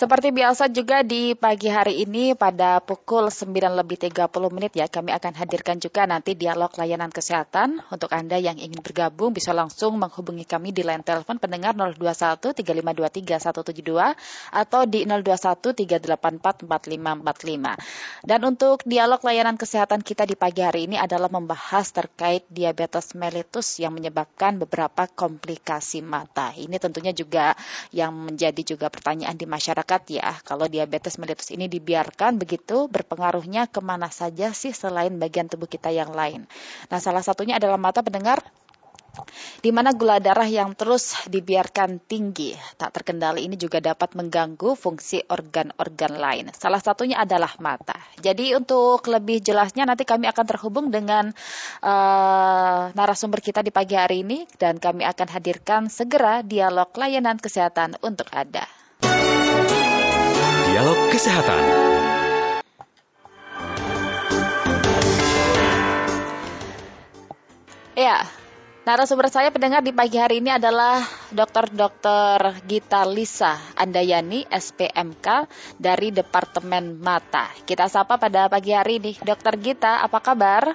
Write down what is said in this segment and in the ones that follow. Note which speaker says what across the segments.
Speaker 1: Seperti biasa juga di pagi hari ini pada pukul 9 lebih 30 menit ya kami akan hadirkan juga nanti dialog layanan kesehatan. Untuk Anda yang ingin bergabung bisa langsung menghubungi kami di line telepon pendengar 021 3523 172 atau di 021 384 4545. Dan untuk dialog layanan kesehatan kita di pagi hari ini adalah membahas terkait diabetes mellitus yang menyebabkan beberapa komplikasi mata. Ini tentunya juga yang menjadi juga pertanyaan di masyarakat masyarakat ya, kalau diabetes mellitus ini dibiarkan begitu, berpengaruhnya ke mana saja sih selain bagian tubuh kita yang lain. Nah, salah satunya adalah mata pendengar di mana gula darah yang terus dibiarkan tinggi tak terkendali ini juga dapat mengganggu fungsi organ-organ lain. Salah satunya adalah mata. Jadi untuk lebih jelasnya nanti kami akan terhubung dengan uh, narasumber kita di pagi hari ini dan kami akan hadirkan segera dialog layanan kesehatan untuk Anda.
Speaker 2: Dialog Kesehatan.
Speaker 1: Ya, narasumber saya pendengar di pagi hari ini adalah Dr. Dr. Gita Lisa Andayani, SPMK dari Departemen Mata. Kita sapa pada pagi hari ini. Dr. Gita, apa kabar?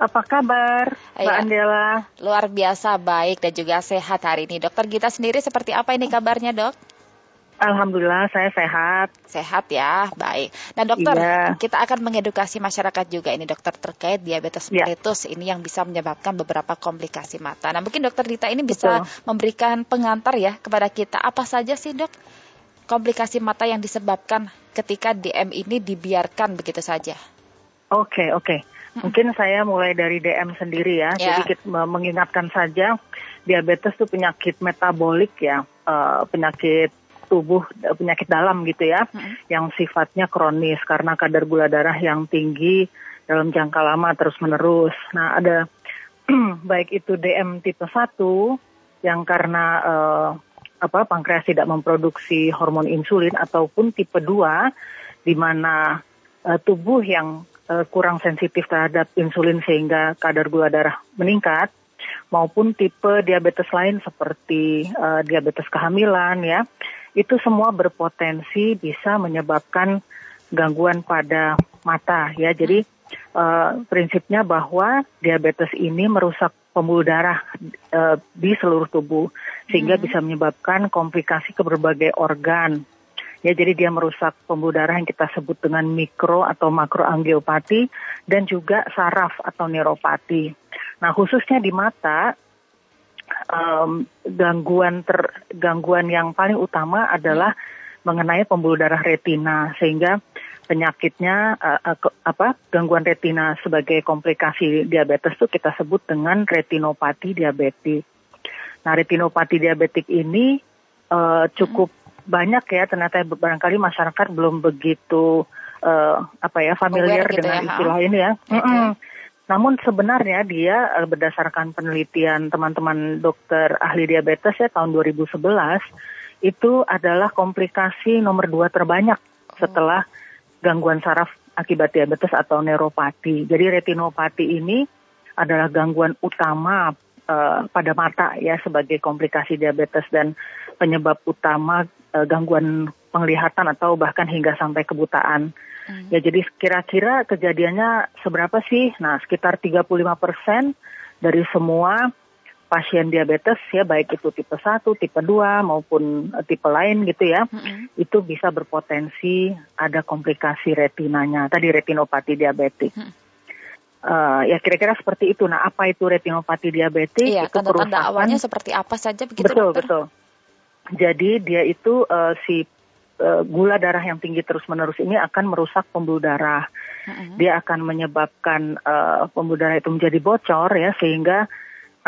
Speaker 3: Apa kabar, Mbak ya, Andela?
Speaker 1: Luar biasa baik dan juga sehat hari ini. Dokter Gita sendiri seperti apa ini kabarnya, dok?
Speaker 3: Alhamdulillah saya sehat.
Speaker 1: Sehat ya, baik. Nah dokter, iya. kita akan mengedukasi masyarakat juga ini dokter terkait diabetes iya. mellitus ini yang bisa menyebabkan beberapa komplikasi mata. Nah mungkin dokter Dita ini bisa Betul. memberikan pengantar ya kepada kita apa saja sih dok komplikasi mata yang disebabkan ketika DM ini dibiarkan begitu saja.
Speaker 3: Oke okay, oke. Okay. Mungkin saya mulai dari DM sendiri ya. ya. Jadi kita mengingatkan saja diabetes itu penyakit metabolik ya, uh, penyakit tubuh eh, penyakit dalam gitu ya, hmm. yang sifatnya kronis karena kadar gula darah yang tinggi dalam jangka lama terus menerus. Nah ada baik itu DM tipe 1 yang karena uh, apa pankreas tidak memproduksi hormon insulin ataupun tipe 2 di mana uh, tubuh yang uh, kurang sensitif terhadap insulin sehingga kadar gula darah meningkat maupun tipe diabetes lain seperti uh, diabetes kehamilan ya itu semua berpotensi bisa menyebabkan gangguan pada mata ya. Jadi uh, prinsipnya bahwa diabetes ini merusak pembuluh darah uh, di seluruh tubuh sehingga hmm. bisa menyebabkan komplikasi ke berbagai organ. Ya, jadi dia merusak pembuluh darah yang kita sebut dengan mikro atau makroangiopati dan juga saraf atau neuropati. Nah, khususnya di mata, um, gangguan ter gangguan yang paling utama adalah mengenai pembuluh darah retina sehingga penyakitnya uh, uh, apa gangguan retina sebagai komplikasi diabetes itu kita sebut dengan retinopati diabetik. Nah, retinopati diabetik ini uh, cukup banyak ya ternyata barangkali masyarakat belum begitu uh, apa ya familiar gitu dengan ya, istilah ini ya. Okay. Mm -mm. Namun sebenarnya dia eh, berdasarkan penelitian teman-teman dokter ahli diabetes ya tahun 2011 itu adalah komplikasi nomor dua terbanyak setelah gangguan saraf akibat diabetes atau neuropati. Jadi retinopati ini adalah gangguan utama uh, pada mata ya sebagai komplikasi diabetes dan penyebab utama uh, gangguan penglihatan atau bahkan hingga sampai kebutaan. Hmm. Ya jadi kira-kira kejadiannya seberapa sih? Nah sekitar 35 persen dari semua pasien diabetes ya baik itu tipe 1, tipe 2 maupun uh, tipe lain gitu ya. Hmm. Itu bisa berpotensi ada komplikasi retinanya. Tadi retinopati diabetik. Hmm. Uh, ya kira-kira seperti itu. Nah, apa itu retinopati diabetik?
Speaker 1: Iya, tanda-tanda awalnya seperti apa saja begitu
Speaker 3: betul, dokter? Betul, betul. Jadi dia itu uh, si uh, gula darah yang tinggi terus-menerus ini akan merusak pembuluh darah. Uh-huh. Dia akan menyebabkan uh, pembuluh darah itu menjadi bocor ya sehingga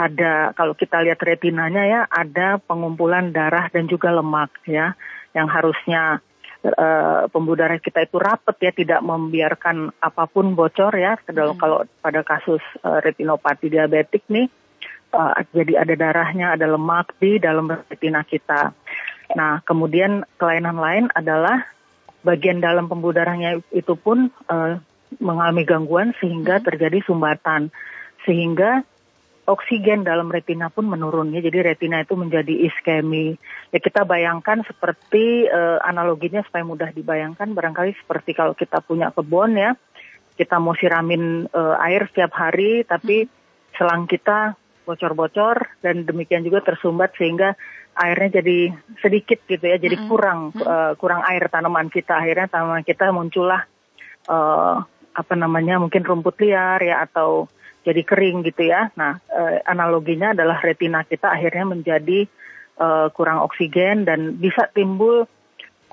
Speaker 3: ada kalau kita lihat retinanya ya ada pengumpulan darah dan juga lemak ya yang harusnya uh, pembuluh darah kita itu rapat ya tidak membiarkan apa pun bocor ya kalau hmm. kalau pada kasus uh, retinopati diabetik nih uh, jadi ada darahnya ada lemak di dalam retina kita Nah, kemudian kelainan lain adalah bagian dalam pembuluh darahnya itu pun uh, mengalami gangguan sehingga hmm. terjadi sumbatan. Sehingga oksigen dalam retina pun menurun ya. Jadi retina itu menjadi iskemi. Ya kita bayangkan seperti uh, analoginya supaya mudah dibayangkan barangkali seperti kalau kita punya kebun ya. Kita mau siramin uh, air setiap hari tapi selang kita bocor-bocor dan demikian juga tersumbat sehingga airnya jadi sedikit gitu ya. Jadi kurang uh, kurang air tanaman kita. Akhirnya tanaman kita muncullah uh, apa namanya mungkin rumput liar ya atau jadi kering gitu ya. Nah, e, analoginya adalah retina kita akhirnya menjadi e, kurang oksigen dan bisa timbul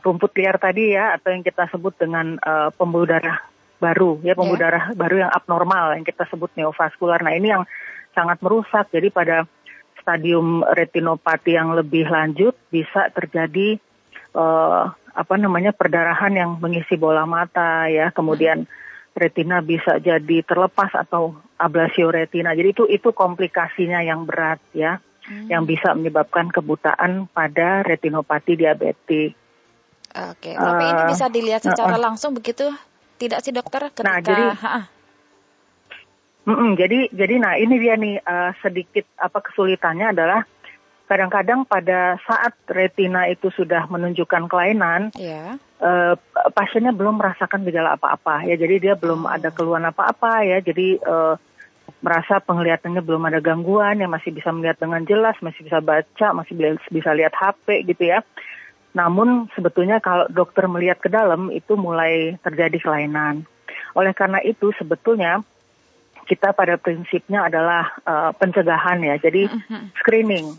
Speaker 3: rumput liar tadi ya atau yang kita sebut dengan e, pembuluh darah baru ya pembuluh yeah. darah baru yang abnormal yang kita sebut neovaskular. Nah, ini yang sangat merusak. Jadi pada stadium retinopati yang lebih lanjut bisa terjadi e, apa namanya perdarahan yang mengisi bola mata ya, kemudian retina bisa jadi terlepas atau ablasio retina. Jadi itu itu komplikasinya yang berat ya, hmm. yang bisa menyebabkan kebutaan pada retinopati diabetik.
Speaker 1: Oke, tapi uh, ini bisa dilihat secara uh, langsung begitu, tidak sih dokter? Ketika,
Speaker 3: nah jadi, mm -mm, jadi jadi nah ini dia nih uh, sedikit apa kesulitannya adalah kadang-kadang pada saat retina itu sudah menunjukkan kelainan, yeah. uh, pasiennya belum merasakan gejala apa-apa ya, jadi dia belum oh. ada keluhan apa-apa ya, jadi uh, merasa penglihatannya belum ada gangguan, ya masih bisa melihat dengan jelas, masih bisa baca, masih bisa lihat HP gitu ya. Namun sebetulnya kalau dokter melihat ke dalam itu mulai terjadi kelainan. Oleh karena itu sebetulnya kita pada prinsipnya adalah uh, pencegahan ya, jadi mm-hmm. screening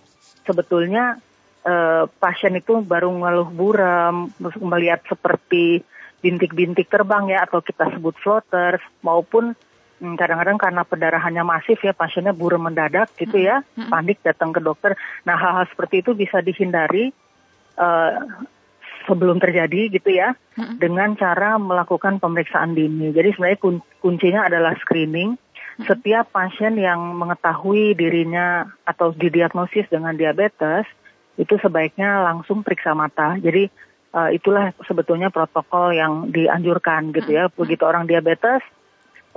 Speaker 3: sebetulnya uh, pasien itu baru ngeluh buram, melihat seperti bintik-bintik terbang ya atau kita sebut floaters maupun hmm, kadang-kadang karena pendarahannya masif ya pasiennya buram mendadak gitu ya, panik datang ke dokter. Nah hal-hal seperti itu bisa dihindari uh, sebelum terjadi gitu ya dengan cara melakukan pemeriksaan dini. Jadi sebenarnya kuncinya adalah screening setiap pasien yang mengetahui dirinya atau didiagnosis dengan diabetes itu sebaiknya langsung periksa mata. Jadi uh, itulah sebetulnya protokol yang dianjurkan gitu ya. Begitu orang diabetes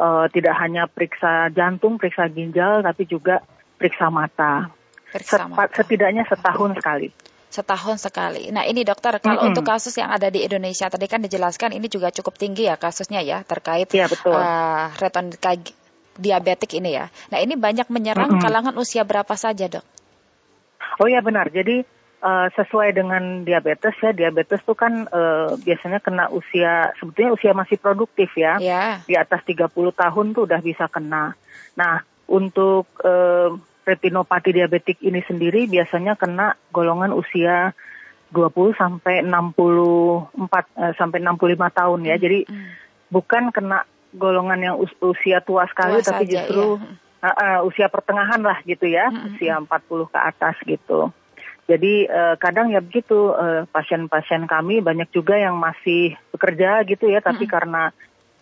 Speaker 3: uh, tidak hanya periksa jantung, periksa ginjal, tapi juga periksa mata. Periksa mata. Setidaknya setahun sekali
Speaker 1: setahun sekali. Nah ini dokter, kalau mm -hmm. untuk kasus yang ada di Indonesia tadi kan dijelaskan ini juga cukup tinggi ya kasusnya ya terkait ya, betul. Uh, diabetik ini ya. Nah ini banyak menyerang mm -hmm. kalangan usia berapa saja dok?
Speaker 3: Oh ya benar. Jadi uh, sesuai dengan diabetes ya, diabetes itu kan uh, biasanya kena usia sebetulnya usia masih produktif ya. Yeah. Di atas 30 tahun tuh udah bisa kena. Nah, untuk uh, retinopati diabetik ini sendiri biasanya kena golongan usia 20 sampai 64 uh, sampai 65 tahun ya. Jadi mm. bukan kena golongan yang us usia tua sekali tua tapi saja, justru iya. uh, uh, usia pertengahan lah gitu ya, mm -hmm. usia 40 ke atas gitu. Jadi uh, kadang ya begitu pasien-pasien uh, kami banyak juga yang masih bekerja gitu ya, tapi mm -hmm. karena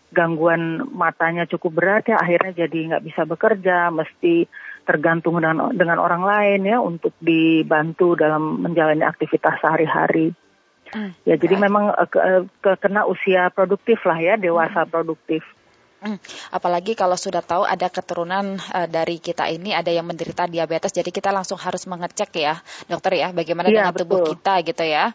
Speaker 3: gangguan matanya cukup berat ya akhirnya jadi nggak bisa bekerja, mesti tergantung dengan dengan orang lain ya untuk dibantu dalam menjalani aktivitas sehari-hari. Hmm. Ya jadi memang uh, ke, ke, kena usia produktif lah ya dewasa hmm. produktif.
Speaker 1: Hmm, apalagi kalau sudah tahu ada keturunan uh, dari kita ini ada yang menderita diabetes, jadi kita langsung harus mengecek ya, dokter ya, bagaimana ya, dengan betul. tubuh kita gitu ya.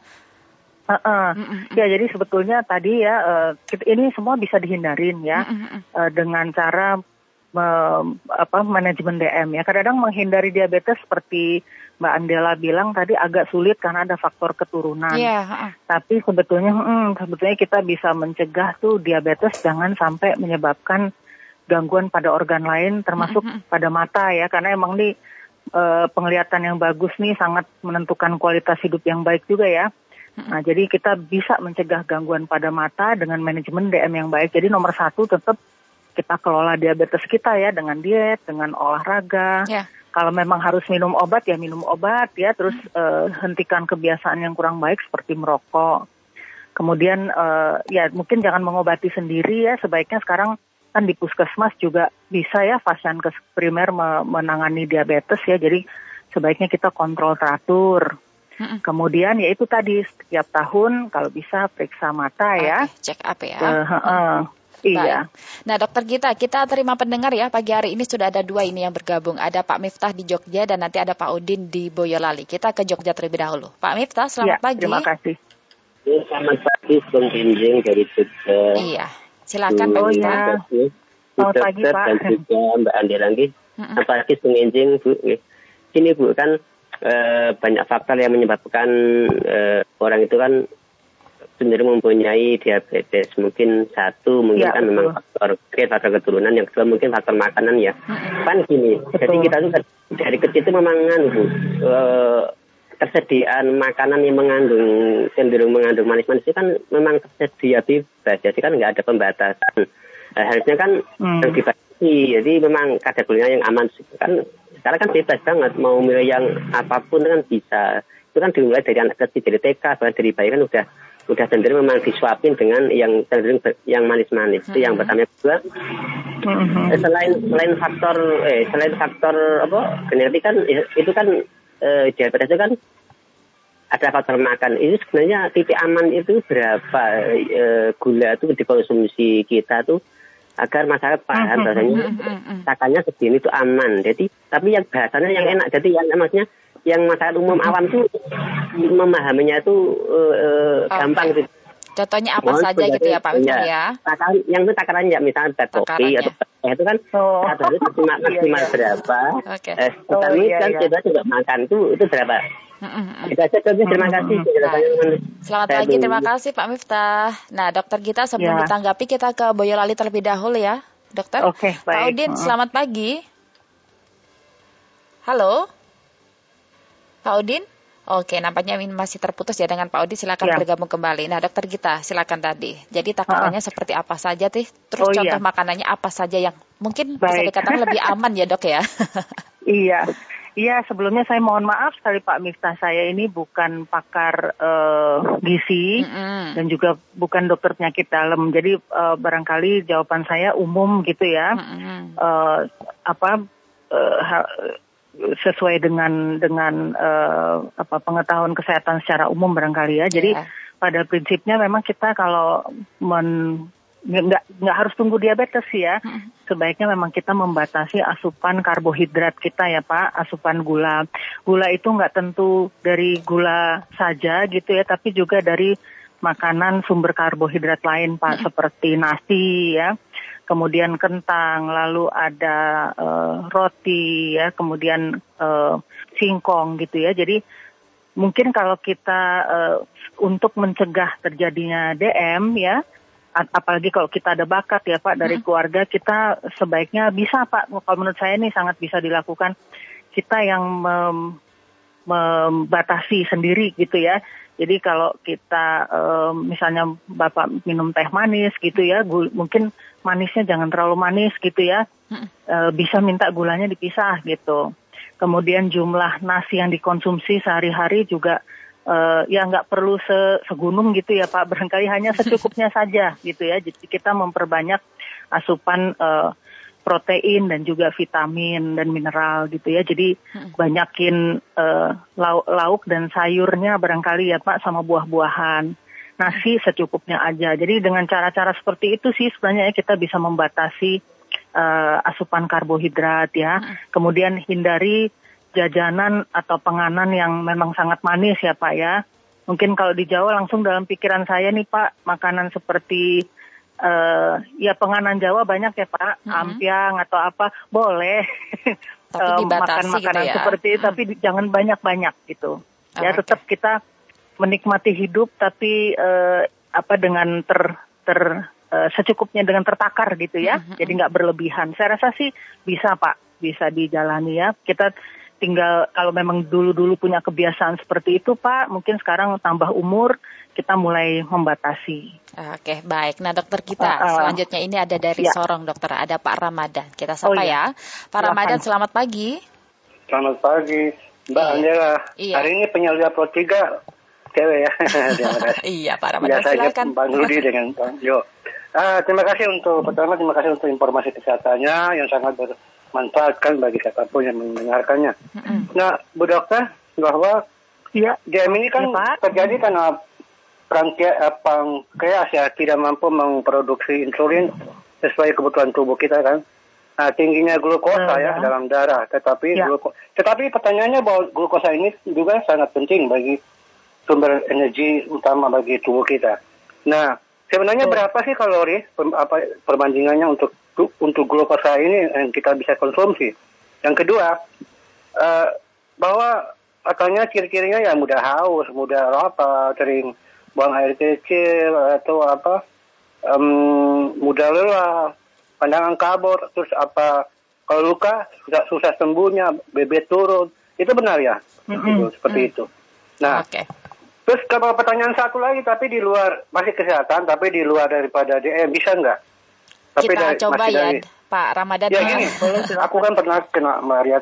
Speaker 3: Uh -uh. Mm -mm. Ya jadi sebetulnya tadi ya uh, ini semua bisa dihindarin ya mm -mm. Uh, dengan cara me, apa manajemen DM ya. Kadang-kadang menghindari diabetes seperti Mbak Andela bilang tadi agak sulit karena ada faktor keturunan. Yeah. Tapi sebetulnya, hmm, sebetulnya kita bisa mencegah tuh diabetes jangan sampai menyebabkan gangguan pada organ lain, termasuk mm -hmm. pada mata ya, karena emang nih uh, penglihatan yang bagus nih sangat menentukan kualitas hidup yang baik juga ya. Nah, jadi kita bisa mencegah gangguan pada mata dengan manajemen DM yang baik. Jadi nomor satu tetap kita kelola diabetes kita ya dengan diet, dengan olahraga. Yeah kalau memang harus minum obat ya minum obat ya. Terus uh, hentikan kebiasaan yang kurang baik seperti merokok. Kemudian uh, ya mungkin jangan mengobati sendiri ya. Sebaiknya sekarang kan di puskesmas juga bisa ya pasien ke primer menangani diabetes ya. Jadi sebaiknya kita kontrol teratur. Kemudian ya itu tadi setiap tahun kalau bisa periksa mata ya.
Speaker 1: Cek up ya.
Speaker 3: Uh, uh, Iya.
Speaker 1: Nah, dokter Gita, kita terima pendengar ya pagi hari ini sudah ada dua ini yang bergabung. Ada Pak Miftah di Jogja dan nanti ada Pak Udin di Boyolali. Kita ke Jogja terlebih dahulu. Pak Miftah, selamat ya, pagi.
Speaker 3: Terima kasih.
Speaker 2: Ya, selamat pagi, Bung dari Jogja.
Speaker 1: Iya, silakan Pak
Speaker 3: Miftah.
Speaker 1: Oh,
Speaker 3: ya. Selamat pagi, Pak.
Speaker 2: Dan juga Mbak Andi lagi. Selamat pagi, Bung Kinjing, Bu. Ini Bu, kan eh, banyak faktor yang menyebabkan eh, orang itu kan cenderung mempunyai diabetes. Mungkin satu mungkin ya, kan betul. memang faktor gen, faktor keturunan. Yang kedua mungkin faktor makanan ya. Hmm. Kan gini, betul. jadi kita tuh dari kecil itu memang bu, uh, tersediaan makanan yang mengandung cenderung mengandung manis-manis itu kan memang tersedia bebas. Jadi kan nggak ada pembatasan. Uh, harusnya kan hmm. yang dibatasi. Jadi memang kategorinya yang aman kan sekarang kan bebas banget mau milih yang apa pun kan bisa. Itu kan dimulai dari anak kecil dari TK bahkan dari bayi kan udah udah cenderung memang disuapin dengan yang cenderung yang manis-manis. Itu yang pertama kedua. Eh, selain selain faktor eh selain faktor apa genetik kan itu kan eh, diabetes itu kan ada faktor makan. Itu sebenarnya titik aman itu berapa eh, gula itu dikonsumsi kita tuh agar masyarakat paham bahasanya takanya segini itu aman. Jadi tapi yang bahasanya yang enak. Jadi yang maksudnya yang masyarakat umum awam tuh memahaminya itu uh, okay. gampang gitu.
Speaker 1: Contohnya apa Mohon saja gitu ya Pak Wisnu ya?
Speaker 2: Takaran, yang itu takaran ya misalnya teh kopi atau teh itu kan oh. satu hari maksimal, maksimal iya, berapa? Oke. Okay. Eh, oh, iya, kan iya. kita juga makan itu itu berapa? Kita terima kasih.
Speaker 1: Selamat pagi, terima kasih Pak Miftah. Nah, Dokter Gita sebelum ya. ditanggapi kita ke Boyolali terlebih dahulu ya, Dokter.
Speaker 3: Oke, okay, baik.
Speaker 1: Pak Udin, selamat pagi. Halo. Pak Udin? Oke, nampaknya ini masih terputus ya dengan Pak Udin. Silakan ya. bergabung kembali. Nah, dokter kita silakan tadi. Jadi takarannya uh. seperti apa saja, sih? Terus oh, iya. contoh iya. makanannya apa saja yang mungkin Baik. bisa dikatakan lebih aman ya, dok ya?
Speaker 3: iya. Iya, sebelumnya saya mohon maaf sekali Pak Miftah. Saya ini bukan pakar uh, gizi mm -hmm. dan juga bukan dokter penyakit dalam. Jadi uh, barangkali jawaban saya umum gitu ya. Mm -hmm. uh, apa uh, sesuai dengan dengan uh, apa pengetahuan kesehatan secara umum barangkali ya. Jadi yeah. pada prinsipnya memang kita kalau men nggak nggak harus tunggu diabetes ya. Hmm. Sebaiknya memang kita membatasi asupan karbohidrat kita ya Pak, asupan gula. Gula itu nggak tentu dari gula saja gitu ya, tapi juga dari makanan sumber karbohidrat lain Pak, hmm. seperti nasi ya kemudian kentang, lalu ada uh, roti ya, kemudian uh, singkong gitu ya. Jadi mungkin kalau kita uh, untuk mencegah terjadinya DM ya, apalagi kalau kita ada bakat ya Pak dari hmm. keluarga kita sebaiknya bisa Pak kalau menurut saya ini sangat bisa dilakukan kita yang mem, membatasi sendiri gitu ya jadi kalau kita um, misalnya Bapak minum teh manis gitu ya, gul, mungkin manisnya jangan terlalu manis gitu ya. E, bisa minta gulanya dipisah gitu. Kemudian jumlah nasi yang dikonsumsi sehari-hari juga e, ya nggak perlu se segunung gitu ya Pak. Barangkali hanya secukupnya saja gitu ya. Jadi kita memperbanyak asupan e, protein dan juga vitamin dan mineral gitu ya. Jadi hmm. banyakin uh, lauk, lauk dan sayurnya barangkali ya Pak sama buah-buahan. Nasi secukupnya aja. Jadi dengan cara-cara seperti itu sih sebenarnya kita bisa membatasi uh, asupan karbohidrat ya. Hmm. Kemudian hindari jajanan atau penganan yang memang sangat manis ya Pak ya. Mungkin kalau di Jawa langsung dalam pikiran saya nih Pak, makanan seperti uh, ya penganan Jawa banyak ya Pak, hmm. ampiang atau apa boleh
Speaker 1: uh, makan
Speaker 3: makanan
Speaker 1: gitu ya?
Speaker 3: seperti itu, tapi jangan banyak-banyak gitu. Oh, ya okay. tetap kita menikmati hidup, tapi uh, apa dengan ter ter uh, secukupnya dengan tertakar gitu ya, hmm. jadi nggak berlebihan. Saya rasa sih bisa Pak, bisa dijalani ya. Kita tinggal kalau memang dulu-dulu punya kebiasaan seperti itu Pak, mungkin sekarang tambah umur kita mulai membatasi.
Speaker 1: Oke, baik. Nah, dokter kita uh, uh, selanjutnya ini ada dari ya. Sorong, dokter. Ada Pak Ramadan. Kita sapa oh, iya. ya. Pak Silahkan. Ramadan, selamat pagi.
Speaker 4: Selamat pagi, Mbak iya. Angela. Iya. Hari ini penyelenggaraan Pro 3 cewek ya.
Speaker 1: terima kasih. iya, Pak Ramadan.
Speaker 4: Biasa silakan. Bang Rudi dengan Bang Jo. Ah, terima kasih untuk pertama terima kasih untuk informasi kesehatannya yang sangat ber, manfaatkan bagi siapa pun yang mendengarkannya. Mm-hmm. Nah, Bu Dokter, bahwa ya, game ini kan ya, terjadi karena pankreas ya tidak mampu memproduksi insulin sesuai kebutuhan tubuh kita kan. Nah, tingginya glukosa ya, ya dalam darah. Tetapi ya. gluko, tetapi pertanyaannya bahwa glukosa ini juga sangat penting bagi sumber energi utama bagi tubuh kita. Nah, sebenarnya berapa sih kalori apa perbandingannya untuk untuk glukosa ini yang kita bisa konsumsi? Yang kedua, uh, bahwa katanya ciri-cirinya ya mudah haus, mudah apa, sering buang air kecil atau apa, um, mudah lelah, pandangan kabur, terus apa kalau luka susah, susah sembuhnya, bebet turun, itu benar ya, mm-hmm. seperti mm. itu. Nah, okay. terus kalau pertanyaan satu lagi, tapi di luar masih kesehatan, tapi di luar daripada DM bisa nggak?
Speaker 1: Tapi Kita dari, coba ya, dari, Pak Ramadan.
Speaker 4: Ya gini, aku kan pernah kena malaria,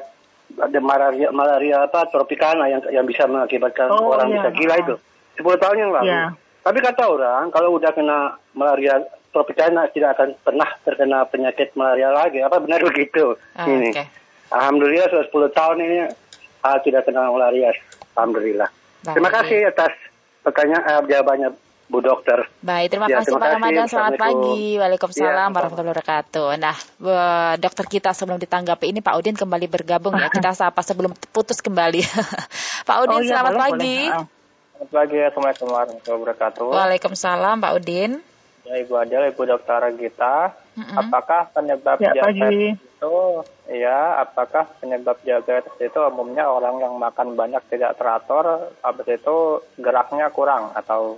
Speaker 4: ada malaria, malaria apa tropikana yang yang bisa mengakibatkan oh, orang iya. bisa gila itu. 10 tahun yang lalu. Yeah. Tapi kata orang, kalau udah kena malaria tropikana tidak akan pernah terkena penyakit malaria lagi. Apa benar begitu? Oh, ini. Okay. Alhamdulillah sudah 10 tahun ini ah, tidak kena malaria. Alhamdulillah. Baik. Terima kasih atas pertanyaan uh, jawabannya Bu Dokter.
Speaker 1: Baik, terima ya, kasih terima Pak Ramadan. Selamat pagi. Waalaikumsalam ya, warahmatullahi wabarakatuh. Nah, dokter kita sebelum ditanggapi ini Pak Udin kembali bergabung ya. Kita sapa sebelum putus kembali. Pak Udin, oh, iya, selamat pagi. Boleh.
Speaker 5: Selamat pagi, Assalamualaikum warahmatullahi wabarakatuh.
Speaker 1: Waalaikumsalam, Pak Udin.
Speaker 5: Ya, Ibu Adel, Ibu Dokter Gita. Mm-hmm. Apakah penyebab ya, diabetes itu, ya, apakah penyebab diabetes itu umumnya orang yang makan banyak tidak teratur, habis itu geraknya kurang atau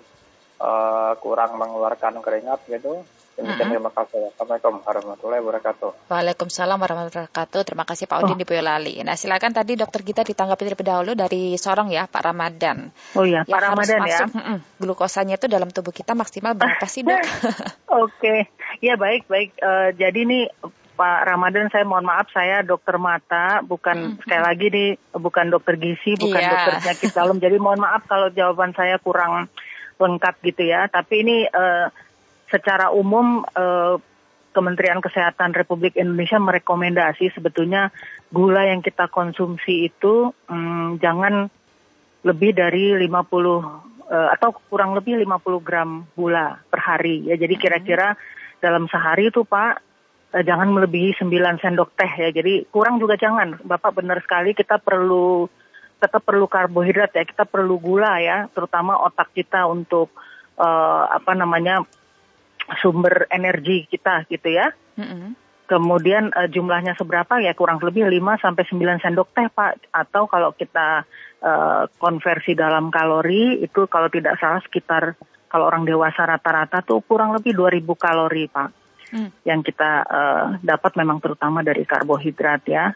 Speaker 5: uh, kurang mengeluarkan keringat gitu? Demikian terima kasih. Assalamualaikum warahmatullahi wabarakatuh.
Speaker 1: Waalaikumsalam warahmatullahi wabarakatuh. Terima kasih Pak Udin oh. di Boyolali. Nah silakan tadi dokter kita ditanggapi terlebih dahulu dari Sorong ya Pak Ramadan.
Speaker 3: Oh iya Pak Ramadan ya. masuk,
Speaker 1: ya. glukosanya itu dalam tubuh kita maksimal berapa sih dok?
Speaker 3: Oke, okay. ya baik baik. Uh, jadi nih Pak Ramadan saya mohon maaf saya dokter mata bukan hmm. sekali lagi nih bukan dokter gizi bukan yeah. dokter penyakit dalam jadi mohon maaf kalau jawaban saya kurang lengkap gitu ya tapi ini uh, secara umum eh, Kementerian Kesehatan Republik Indonesia merekomendasi sebetulnya gula yang kita konsumsi itu hmm, jangan lebih dari 50 eh, atau kurang lebih 50 gram gula per hari ya. Jadi kira-kira dalam sehari itu Pak eh, jangan melebihi 9 sendok teh ya. Jadi kurang juga jangan. Bapak benar sekali kita perlu tetap perlu karbohidrat ya. Kita perlu gula ya, terutama otak kita untuk uh, apa namanya sumber energi kita gitu ya. Mm-hmm. Kemudian uh, jumlahnya seberapa ya kurang lebih 5 sampai 9 sendok teh Pak atau kalau kita uh, konversi dalam kalori itu kalau tidak salah sekitar kalau orang dewasa rata-rata tuh kurang lebih 2000 kalori Pak. Mm. Yang kita uh, dapat memang terutama dari karbohidrat ya.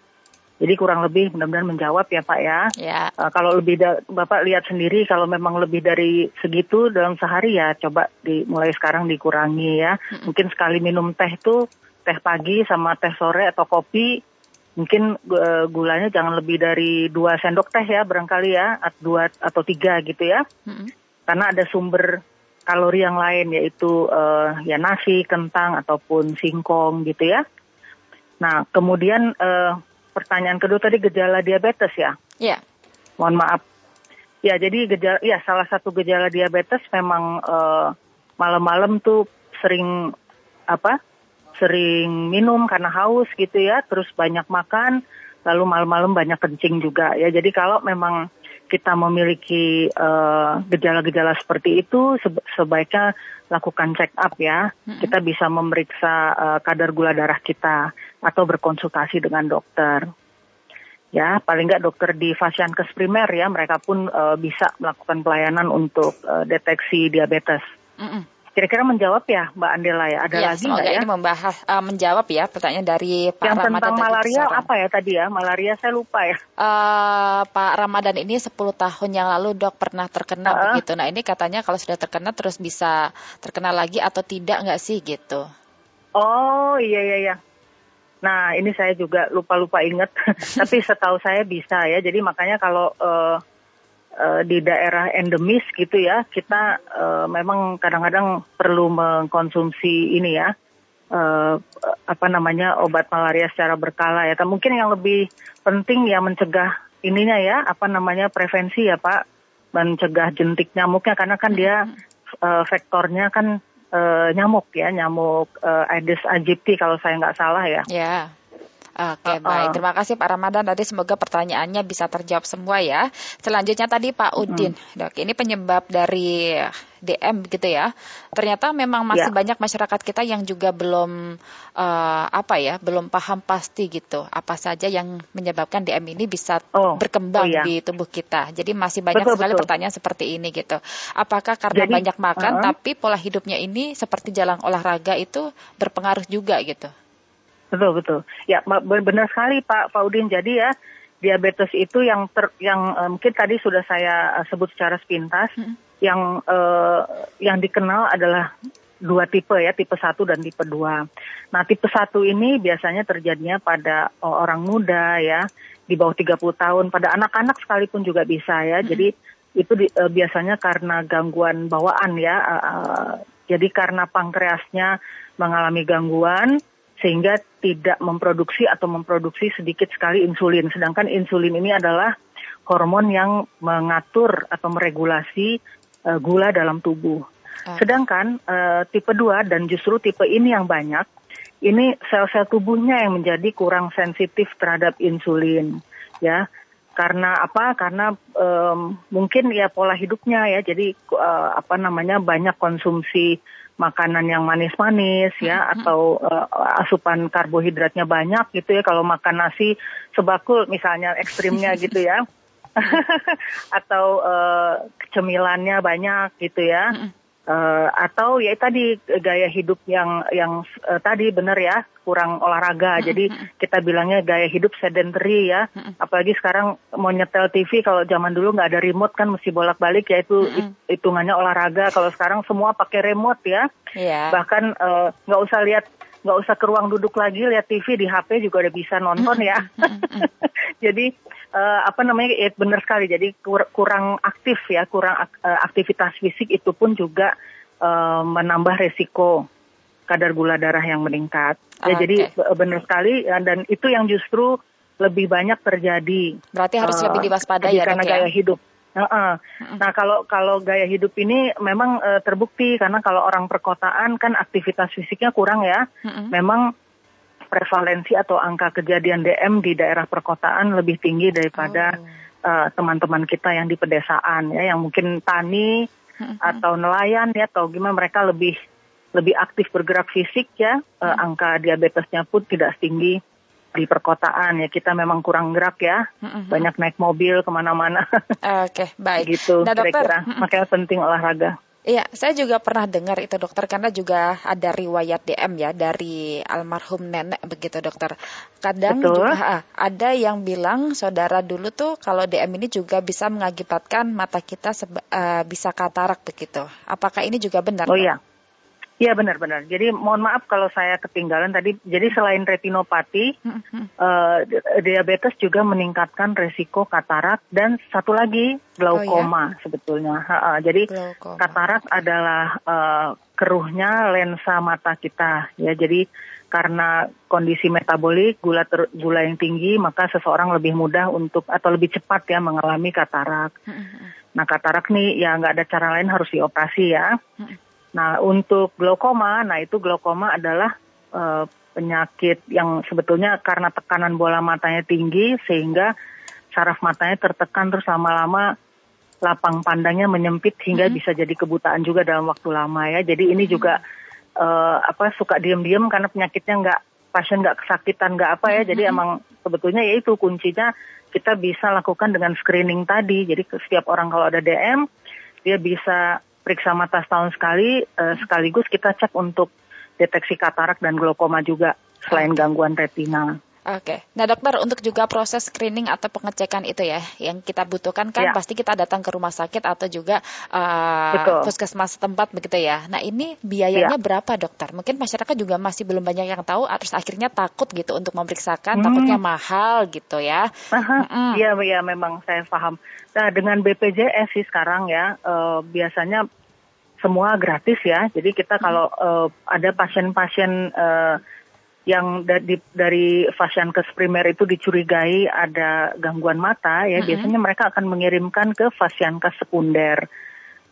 Speaker 3: Jadi kurang lebih mudah-mudahan menjawab ya Pak ya. ya. Uh, kalau lebih da- Bapak lihat sendiri kalau memang lebih dari segitu dalam sehari ya coba di mulai sekarang dikurangi ya. Mm-hmm. Mungkin sekali minum teh itu teh pagi sama teh sore atau kopi mungkin uh, gulanya jangan lebih dari dua sendok teh ya barangkali ya dua atau tiga gitu ya. Mm-hmm. Karena ada sumber kalori yang lain yaitu uh, ya nasi, kentang ataupun singkong gitu ya. Nah kemudian uh, pertanyaan kedua tadi gejala diabetes ya?
Speaker 1: Iya. Yeah.
Speaker 3: Mohon maaf. Ya, jadi gejala ya salah satu gejala diabetes memang uh, malam-malam tuh sering apa? Sering minum karena haus gitu ya, terus banyak makan, lalu malam-malam banyak kencing juga ya. Jadi kalau memang kita memiliki eh, gejala-gejala uh, seperti itu sebaiknya lakukan check up ya. Mm-hmm. Kita bisa memeriksa uh, kadar gula darah kita atau berkonsultasi dengan dokter. Ya, paling nggak dokter di Fasiankes primer ya, mereka pun uh, bisa melakukan pelayanan untuk uh, deteksi diabetes. Mm-hmm. Kira-kira menjawab ya Mbak Andela ya? Ada ya, lagi nggak ya?
Speaker 1: ini membahas uh, menjawab ya pertanyaan dari Pak
Speaker 3: Yang
Speaker 1: Ramadan
Speaker 3: tentang malaria apa ya tadi ya? Malaria saya lupa ya.
Speaker 1: Uh, Pak Ramadan ini 10 tahun yang lalu dok pernah terkena uh. begitu. Nah ini katanya kalau sudah terkena terus bisa terkena lagi atau tidak nggak sih gitu?
Speaker 3: Oh iya iya iya. Nah ini saya juga lupa-lupa inget. Tapi setahu saya bisa ya. Jadi makanya kalau uh, uh, di daerah endemis gitu ya, kita uh, memang kadang-kadang perlu mengkonsumsi ini ya, uh, apa namanya obat malaria secara berkala ya. Mungkin yang lebih penting ya mencegah ininya ya, apa namanya prevensi ya Pak, mencegah jentik nyamuknya karena kan dia uh, vektornya kan uh, nyamuk ya, nyamuk uh, Aedes aegypti kalau saya nggak salah ya.
Speaker 1: Ya. Yeah. Oke, okay, uh, baik. Terima kasih Pak Ramadan. Tadi semoga pertanyaannya bisa terjawab semua ya. Selanjutnya tadi Pak Udin. Dok, ini penyebab dari DM gitu ya. Ternyata memang masih ya. banyak masyarakat kita yang juga belum uh, apa ya, belum paham pasti gitu. Apa saja yang menyebabkan DM ini bisa oh, berkembang oh, ya. di tubuh kita. Jadi masih banyak betul, sekali betul. pertanyaan seperti ini gitu. Apakah karena Jadi, banyak makan uh, tapi pola hidupnya ini seperti jalan olahraga itu berpengaruh juga gitu?
Speaker 3: Betul betul. Ya benar sekali Pak Faudin. Jadi ya diabetes itu yang ter, yang uh, mungkin tadi sudah saya uh, sebut secara sepintas hmm. yang uh, yang dikenal adalah dua tipe ya, tipe satu dan tipe dua. Nah, tipe satu ini biasanya terjadinya pada orang muda ya, di bawah 30 tahun, pada anak-anak sekalipun juga bisa ya. Hmm. Jadi itu di, uh, biasanya karena gangguan bawaan ya. Uh, uh, jadi karena pankreasnya mengalami gangguan, sehingga tidak memproduksi atau memproduksi sedikit sekali insulin. Sedangkan insulin ini adalah hormon yang mengatur atau meregulasi uh, gula dalam tubuh. Ah. Sedangkan uh, tipe 2 dan justru tipe ini yang banyak, ini sel-sel tubuhnya yang menjadi kurang sensitif terhadap insulin, ya. Karena apa? Karena um, mungkin ya pola hidupnya ya, jadi uh, apa namanya banyak konsumsi makanan yang manis-manis ya hmm. atau uh, asupan karbohidratnya banyak gitu ya kalau makan nasi sebakul misalnya ekstrimnya gitu ya. Atau uh, cemilannya banyak gitu ya. Hmm uh, atau ya tadi gaya hidup yang yang uh, tadi benar ya kurang olahraga. Jadi kita bilangnya gaya hidup sedentary ya. Apalagi sekarang mau nyetel TV kalau zaman dulu nggak ada remote kan mesti bolak-balik ya itu hitungannya olahraga. Kalau sekarang semua pakai remote ya. Yeah. Bahkan eh, nggak uh, usah lihat nggak usah ke ruang duduk lagi lihat TV di HP juga udah bisa nonton ya. Jadi uh, apa namanya ya benar sekali jadi kur kurang aktif ya kurang ak uh, aktivitas fisik itu pun juga uh, menambah resiko kadar gula darah yang meningkat ya okay. jadi benar sekali dan itu yang justru lebih banyak terjadi
Speaker 1: berarti harus uh, lebih diwaspadai ya
Speaker 3: karena ya? gaya hidup Uh -uh. Nah kalau kalau gaya hidup ini memang uh, terbukti karena kalau orang perkotaan kan aktivitas fisiknya kurang ya, uh -uh. memang prevalensi atau angka kejadian DM di daerah perkotaan lebih tinggi daripada oh. uh, teman-teman kita yang di pedesaan ya yang mungkin tani atau nelayan ya atau gimana mereka lebih lebih aktif bergerak fisik ya uh, angka diabetesnya pun tidak tinggi di perkotaan ya kita memang kurang gerak ya banyak naik mobil ke mana-mana
Speaker 1: oke okay, baik
Speaker 3: gitu nah, dokter, kira-kira makanya penting olahraga
Speaker 1: Iya, saya juga pernah dengar itu dokter karena juga ada riwayat DM ya dari almarhum nenek begitu dokter. Kadang Betul. juga ada yang bilang saudara dulu tuh kalau DM ini juga bisa mengakibatkan mata kita uh, bisa katarak begitu. Apakah ini juga benar?
Speaker 3: Oh iya. Iya benar-benar. Jadi mohon maaf kalau saya ketinggalan tadi. Jadi selain retinopati, mm-hmm. uh, diabetes juga meningkatkan resiko katarak dan satu lagi glaukoma oh, ya? sebetulnya. Ha -ha. Jadi glaukoma. katarak adalah uh, keruhnya lensa mata kita. Ya jadi karena kondisi metabolik gula ter, gula yang tinggi maka seseorang lebih mudah untuk atau lebih cepat ya mengalami katarak. Mm-hmm. Nah katarak nih ya nggak ada cara lain harus dioperasi ya. Mm-hmm Nah, untuk glaukoma, nah itu glaukoma adalah uh, penyakit yang sebetulnya karena tekanan bola matanya tinggi sehingga saraf matanya tertekan terus lama-lama lapang pandangnya menyempit hingga mm -hmm. bisa jadi kebutaan juga dalam waktu lama ya. Jadi ini juga uh, apa suka diem-diem karena penyakitnya nggak pasien nggak kesakitan nggak apa ya. Mm -hmm. Jadi emang sebetulnya ya itu kuncinya kita bisa lakukan dengan screening tadi. Jadi setiap orang kalau ada DM dia bisa periksa mata setahun sekali, uh, sekaligus kita cek untuk deteksi katarak dan glaukoma juga selain gangguan retina.
Speaker 1: Oke, nah dokter untuk juga proses screening atau pengecekan itu ya yang kita butuhkan kan ya. pasti kita datang ke rumah sakit atau juga uh, puskesmas tempat begitu ya. Nah ini biayanya ya. berapa dokter? Mungkin masyarakat juga masih belum banyak yang tahu, terus akhirnya takut gitu untuk memeriksakan, hmm. takutnya mahal gitu ya.
Speaker 3: Iya, hmm. iya memang saya paham. Nah dengan BPJS sih sekarang ya uh, biasanya semua gratis ya. Jadi kita kalau uh, ada pasien-pasien uh, yang dari, dari fasiankes primer itu dicurigai ada gangguan mata ya mm -hmm. biasanya mereka akan mengirimkan ke fasiankes sekunder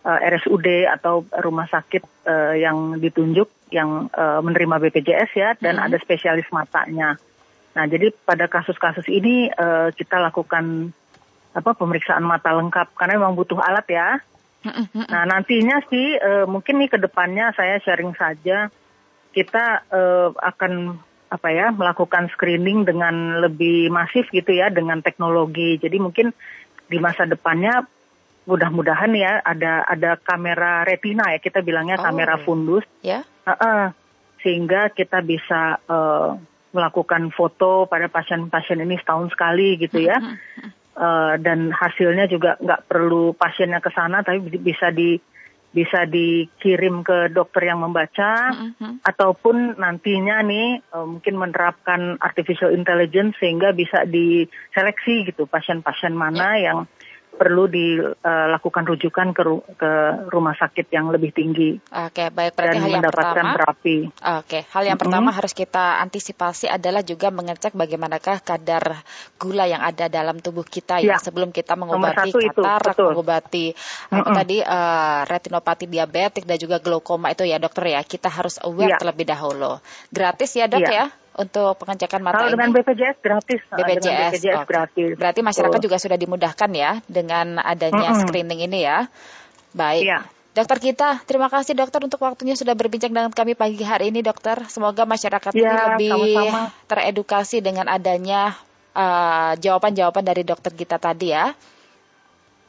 Speaker 3: uh, RSUD atau rumah sakit uh, yang ditunjuk yang uh, menerima BPJS ya dan hmm. ada spesialis matanya. Nah, jadi pada kasus-kasus ini uh, kita lakukan apa pemeriksaan mata lengkap karena memang butuh alat ya. Hmm, nah, nantinya sih uh, mungkin nih ke depannya saya sharing saja kita uh, akan apa ya melakukan screening dengan lebih masif gitu ya dengan teknologi. Jadi mungkin di masa depannya mudah-mudahan ya ada ada kamera retina ya kita bilangnya oh. kamera fundus.
Speaker 1: Ya.
Speaker 3: Uh -uh, sehingga kita bisa uh, melakukan foto pada pasien-pasien ini setahun sekali gitu ya. Uh, dan hasilnya juga nggak perlu pasiennya ke sana tapi bisa di bisa dikirim ke dokter yang membaca mm-hmm. ataupun nantinya nih uh, mungkin menerapkan artificial intelligence sehingga bisa diseleksi gitu pasien-pasien mana yeah. yang perlu dilakukan rujukan ke, ru ke rumah sakit yang lebih tinggi.
Speaker 1: Oke, baik. Berarti dan hal yang mendapatkan pertama, terapi. Oke, hal yang mm -hmm. pertama harus kita antisipasi adalah juga mengecek bagaimanakah kadar gula yang ada dalam tubuh kita ya, ya sebelum kita mengobati katarak, mengobati mm -hmm. tadi uh, retinopati diabetik dan juga glaukoma itu ya dokter ya. Kita harus aware ya. terlebih dahulu. Gratis ya dok ya? ya? Untuk pengecekan mata
Speaker 3: Kalau
Speaker 1: ini?
Speaker 3: dengan BPJS gratis.
Speaker 1: BPJS, dengan BPJS okay. gratis. Berarti masyarakat oh. juga sudah dimudahkan ya dengan adanya mm -hmm. screening ini ya. Baik. Yeah. Dokter kita, terima kasih dokter untuk waktunya sudah berbincang dengan kami pagi hari ini dokter. Semoga masyarakat ya, ini lebih sama-sama. teredukasi dengan adanya uh, jawaban-jawaban uh, dari dokter kita tadi ya.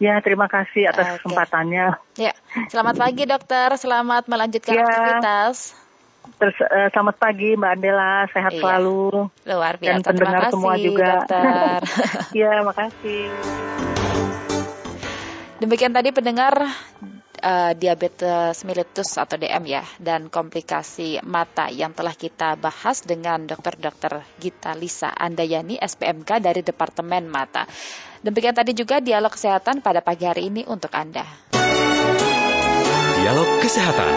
Speaker 3: Ya, terima kasih atas okay. kesempatannya.
Speaker 1: Ya, selamat pagi dokter, selamat melanjutkan ya. aktivitas.
Speaker 3: Terus uh, selamat pagi Mbak Andela, sehat iya. selalu.
Speaker 1: Luar biasa.
Speaker 3: Dan pendengar kasih, semua juga. Iya, makasih.
Speaker 1: Demikian tadi pendengar uh, diabetes mellitus atau DM ya dan komplikasi mata yang telah kita bahas dengan dokter-dokter Gita Lisa Andayani SPMK dari Departemen Mata. Demikian tadi juga dialog kesehatan pada pagi hari ini untuk Anda.
Speaker 6: Dialog Kesehatan.